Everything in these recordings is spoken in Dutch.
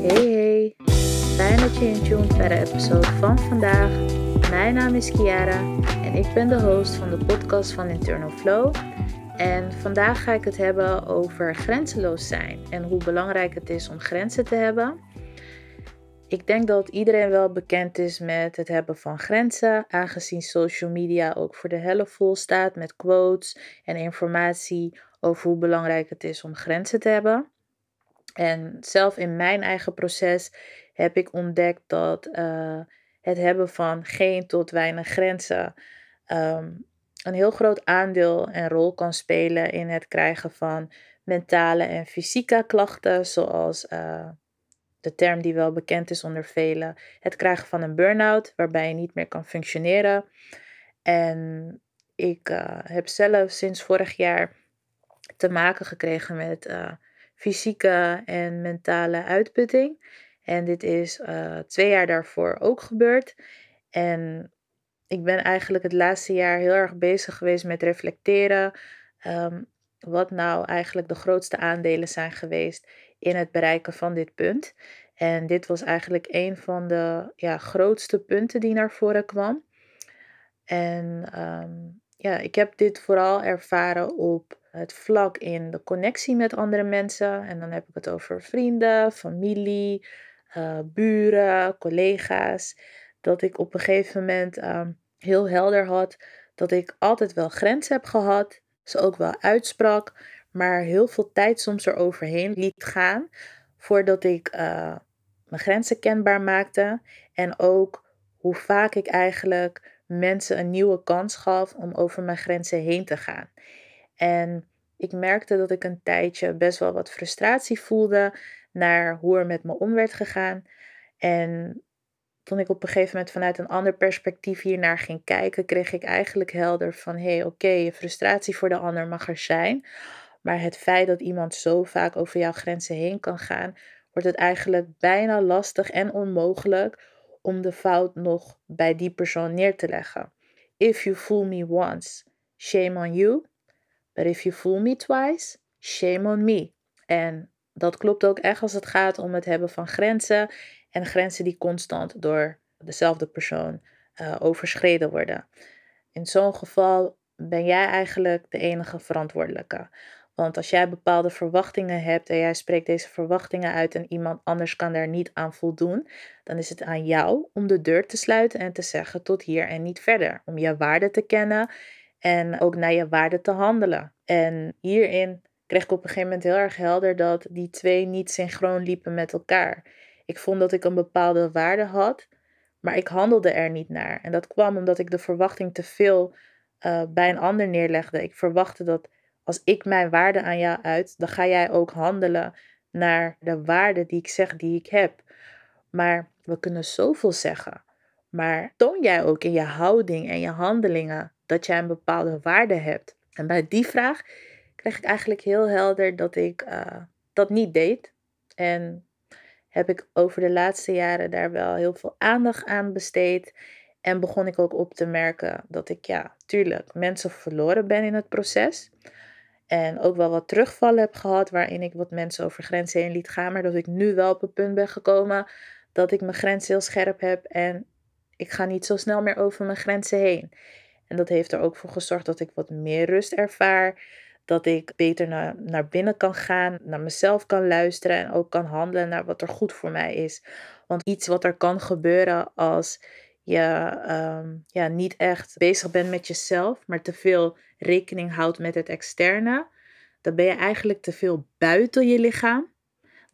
Hey hey, fijn dat je intuned bij de episode van vandaag. Mijn naam is Kiara en ik ben de host van de podcast van Internal Flow. En vandaag ga ik het hebben over grenzeloos zijn en hoe belangrijk het is om grenzen te hebben. Ik denk dat iedereen wel bekend is met het hebben van grenzen, aangezien social media ook voor de helft vol staat met quotes en informatie over hoe belangrijk het is om grenzen te hebben. En zelf in mijn eigen proces heb ik ontdekt dat uh, het hebben van geen tot weinig grenzen um, een heel groot aandeel en rol kan spelen in het krijgen van mentale en fysieke klachten, zoals uh, de term die wel bekend is onder velen, het krijgen van een burn-out, waarbij je niet meer kan functioneren. En ik uh, heb zelf sinds vorig jaar te maken gekregen met fysieke en mentale uitputting. En dit is uh, twee jaar daarvoor ook gebeurd. En ik ben eigenlijk het laatste jaar heel erg bezig geweest met reflecteren. Um, wat nou eigenlijk de grootste aandelen zijn geweest in het bereiken van dit punt. En dit was eigenlijk een van de ja, grootste punten die naar voren kwam. En um, ja, ik heb dit vooral ervaren op het vlak in de connectie met andere mensen. En dan heb ik het over vrienden, familie, uh, buren, collega's. Dat ik op een gegeven moment um, heel helder had dat ik altijd wel grenzen heb gehad. Ze ook wel uitsprak, maar heel veel tijd soms eroverheen liet gaan voordat ik uh, mijn grenzen kenbaar maakte. En ook hoe vaak ik eigenlijk mensen een nieuwe kans gaf om over mijn grenzen heen te gaan. En ik merkte dat ik een tijdje best wel wat frustratie voelde naar hoe er met me om werd gegaan. En toen ik op een gegeven moment vanuit een ander perspectief hiernaar ging kijken, kreeg ik eigenlijk helder van hé, hey, oké, je frustratie voor de ander mag er zijn. Maar het feit dat iemand zo vaak over jouw grenzen heen kan gaan, wordt het eigenlijk bijna lastig en onmogelijk om de fout nog bij die persoon neer te leggen. If you fool me once, shame on you. But if you fool me twice, shame on me. En dat klopt ook echt als het gaat om het hebben van grenzen. En grenzen die constant door dezelfde persoon uh, overschreden worden. In zo'n geval ben jij eigenlijk de enige verantwoordelijke. Want als jij bepaalde verwachtingen hebt en jij spreekt deze verwachtingen uit en iemand anders kan daar niet aan voldoen, dan is het aan jou om de deur te sluiten en te zeggen tot hier en niet verder. Om je waarde te kennen en ook naar je waarde te handelen. En hierin kreeg ik op een gegeven moment heel erg helder dat die twee niet synchroon liepen met elkaar. Ik vond dat ik een bepaalde waarde had, maar ik handelde er niet naar. En dat kwam omdat ik de verwachting te veel uh, bij een ander neerlegde. Ik verwachtte dat als ik mijn waarde aan jou uit, dan ga jij ook handelen naar de waarde die ik zeg die ik heb. Maar we kunnen zoveel zeggen. Maar toon jij ook in je houding en je handelingen dat jij een bepaalde waarde hebt? En bij die vraag kreeg ik eigenlijk heel helder dat ik uh, dat niet deed. En heb ik over de laatste jaren daar wel heel veel aandacht aan besteed. En begon ik ook op te merken dat ik, ja, tuurlijk, mensen verloren ben in het proces. En ook wel wat terugvallen heb gehad waarin ik wat mensen over grenzen heen liet gaan. Maar dat ik nu wel op het punt ben gekomen dat ik mijn grenzen heel scherp heb. En ik ga niet zo snel meer over mijn grenzen heen. En dat heeft er ook voor gezorgd dat ik wat meer rust ervaar. Dat ik beter naar, naar binnen kan gaan, naar mezelf kan luisteren en ook kan handelen naar wat er goed voor mij is. Want iets wat er kan gebeuren als je um, ja, niet echt bezig bent met jezelf, maar te veel rekening houdt met het externe, dan ben je eigenlijk te veel buiten je lichaam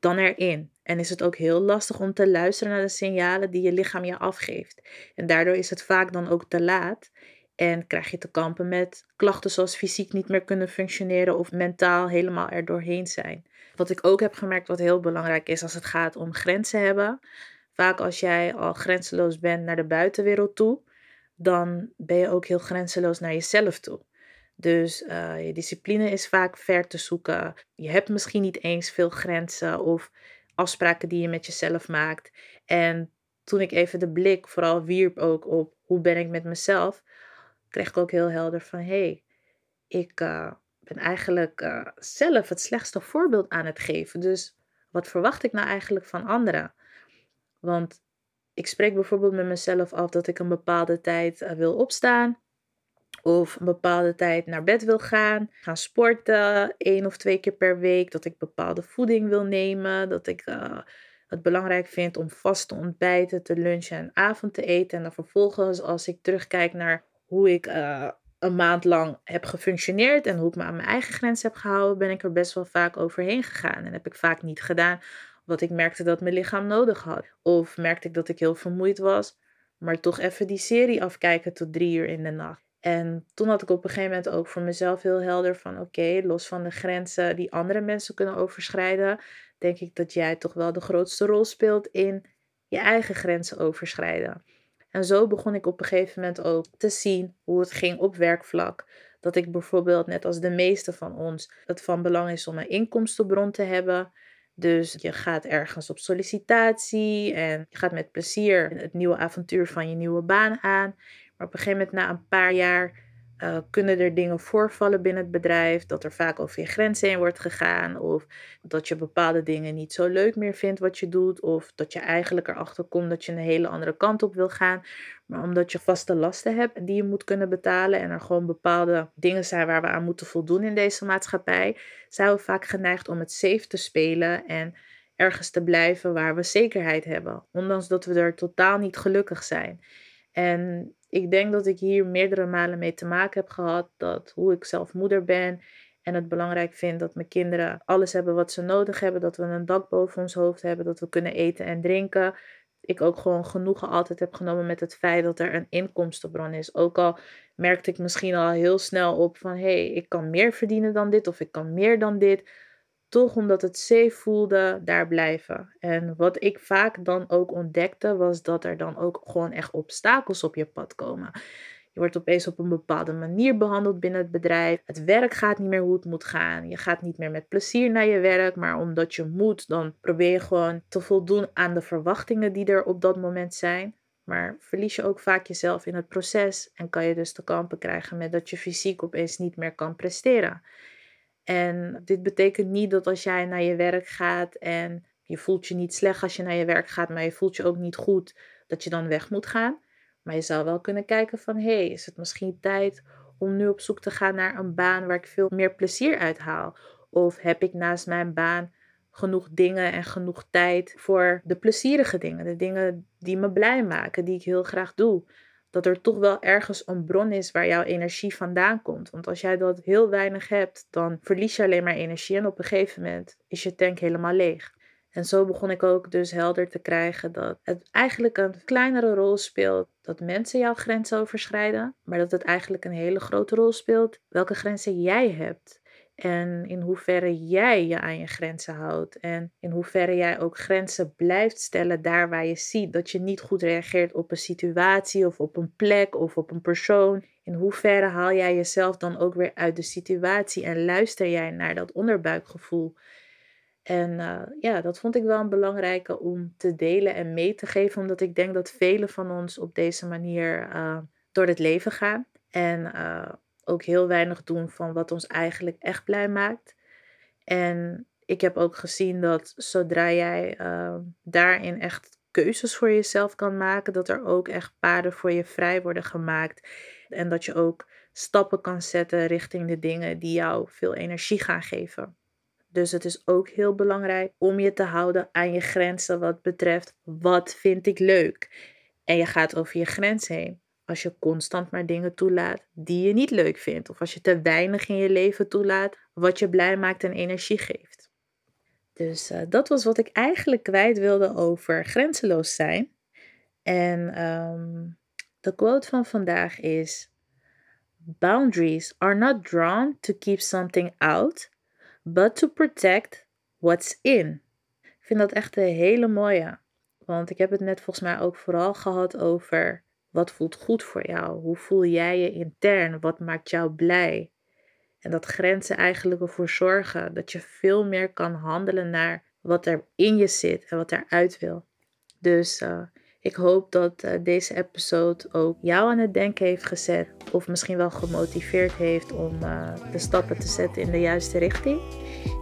dan erin. En is het ook heel lastig om te luisteren naar de signalen die je lichaam je afgeeft. En daardoor is het vaak dan ook te laat. En krijg je te kampen met klachten zoals fysiek niet meer kunnen functioneren of mentaal helemaal er doorheen zijn. Wat ik ook heb gemerkt, wat heel belangrijk is als het gaat om grenzen hebben. Vaak als jij al grenzeloos bent naar de buitenwereld toe, dan ben je ook heel grenzeloos naar jezelf toe. Dus uh, je discipline is vaak ver te zoeken. Je hebt misschien niet eens veel grenzen of afspraken die je met jezelf maakt. En toen ik even de blik vooral wierp ook op hoe ben ik met mezelf, kreeg ik ook heel helder van hé, hey, ik uh, ben eigenlijk uh, zelf het slechtste voorbeeld aan het geven. Dus wat verwacht ik nou eigenlijk van anderen? Want ik spreek bijvoorbeeld met mezelf af dat ik een bepaalde tijd eh, wil opstaan. Of een bepaalde tijd naar bed wil gaan. Gaan sporten één of twee keer per week. Dat ik bepaalde voeding wil nemen. Dat ik het belangrijk vind om vast te ontbijten, te lunchen en avond te eten. En dan vervolgens, als ik terugkijk naar hoe ik uh, een maand lang heb gefunctioneerd en hoe ik me aan mijn eigen grens heb gehouden, ben ik er best wel vaak overheen gegaan. En heb ik vaak niet gedaan wat ik merkte dat mijn lichaam nodig had. Of merkte ik dat ik heel vermoeid was, maar toch even die serie afkijken tot drie uur in de nacht. En toen had ik op een gegeven moment ook voor mezelf heel helder van oké, los van de grenzen die andere mensen kunnen overschrijden, denk ik dat jij toch wel de grootste rol speelt in je eigen grenzen overschrijden. En zo begon ik op een gegeven moment ook te zien hoe het ging op werkvlak. Dat ik bijvoorbeeld, net als de meeste van ons, het van belang is om een inkomstenbron te hebben. Dus je gaat ergens op sollicitatie en je gaat met plezier het nieuwe avontuur van je nieuwe baan aan. Maar op een gegeven moment, na een paar jaar, uh, kunnen er dingen voorvallen binnen het bedrijf, dat er vaak over je grenzen heen wordt gegaan, of dat je bepaalde dingen niet zo leuk meer vindt wat je doet, of dat je eigenlijk erachter komt dat je een hele andere kant op wil gaan, maar omdat je vaste lasten hebt die je moet kunnen betalen en er gewoon bepaalde dingen zijn waar we aan moeten voldoen in deze maatschappij, zijn we vaak geneigd om het safe te spelen en ergens te blijven waar we zekerheid hebben, ondanks dat we er totaal niet gelukkig zijn. En ik denk dat ik hier meerdere malen mee te maken heb gehad. Dat hoe ik zelf moeder ben en het belangrijk vind dat mijn kinderen alles hebben wat ze nodig hebben. Dat we een dak boven ons hoofd hebben. Dat we kunnen eten en drinken. Ik ook gewoon genoegen altijd heb genomen met het feit dat er een inkomstenbron is. Ook al merkte ik misschien al heel snel op van hé, hey, ik kan meer verdienen dan dit of ik kan meer dan dit toch omdat het safe voelde, daar blijven. En wat ik vaak dan ook ontdekte, was dat er dan ook gewoon echt obstakels op je pad komen. Je wordt opeens op een bepaalde manier behandeld binnen het bedrijf. Het werk gaat niet meer hoe het moet gaan. Je gaat niet meer met plezier naar je werk, maar omdat je moet, dan probeer je gewoon te voldoen aan de verwachtingen die er op dat moment zijn. Maar verlies je ook vaak jezelf in het proces en kan je dus te kampen krijgen met dat je fysiek opeens niet meer kan presteren. En dit betekent niet dat als jij naar je werk gaat en je voelt je niet slecht als je naar je werk gaat, maar je voelt je ook niet goed, dat je dan weg moet gaan. Maar je zou wel kunnen kijken van, hé, hey, is het misschien tijd om nu op zoek te gaan naar een baan waar ik veel meer plezier uit haal? Of heb ik naast mijn baan genoeg dingen en genoeg tijd voor de plezierige dingen, de dingen die me blij maken, die ik heel graag doe? Dat er toch wel ergens een bron is waar jouw energie vandaan komt. Want als jij dat heel weinig hebt, dan verlies je alleen maar energie en op een gegeven moment is je tank helemaal leeg. En zo begon ik ook dus helder te krijgen dat het eigenlijk een kleinere rol speelt dat mensen jouw grenzen overschrijden, maar dat het eigenlijk een hele grote rol speelt welke grenzen jij hebt. En in hoeverre jij je aan je grenzen houdt. En in hoeverre jij ook grenzen blijft stellen daar waar je ziet dat je niet goed reageert op een situatie of op een plek of op een persoon. In hoeverre haal jij jezelf dan ook weer uit de situatie en luister jij naar dat onderbuikgevoel. En uh, ja, dat vond ik wel een belangrijke om te delen en mee te geven, omdat ik denk dat velen van ons op deze manier uh, door het leven gaan. En uh, ook heel weinig doen van wat ons eigenlijk echt blij maakt. En ik heb ook gezien dat zodra jij uh, daarin echt keuzes voor jezelf kan maken, dat er ook echt paden voor je vrij worden gemaakt. En dat je ook stappen kan zetten richting de dingen die jou veel energie gaan geven. Dus het is ook heel belangrijk om je te houden aan je grenzen wat betreft wat vind ik leuk. En je gaat over je grens heen als je constant maar dingen toelaat die je niet leuk vindt. Of als je te weinig in je leven toelaat wat je blij maakt en energie geeft. Dus uh, dat was wat ik eigenlijk kwijt wilde over grenzeloos zijn. En um, de quote van vandaag is: Boundaries are not drawn to keep something out, but to protect what's in. Ik vind dat echt een hele mooie. Want ik heb het net volgens mij ook vooral gehad over wat voelt goed voor jou? Hoe voel jij je intern? Wat maakt jou blij? En dat grenzen eigenlijk ervoor zorgen dat je veel meer kan handelen naar wat er in je zit en wat eruit wil. Dus uh, ik hoop dat uh, deze episode ook jou aan het denken heeft gezet. Of misschien wel gemotiveerd heeft om uh, de stappen te zetten in de juiste richting.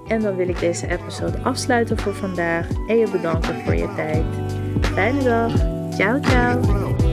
En dan wil ik deze episode afsluiten voor vandaag en je bedanken voor je tijd. Fijne dag. Ciao, ciao.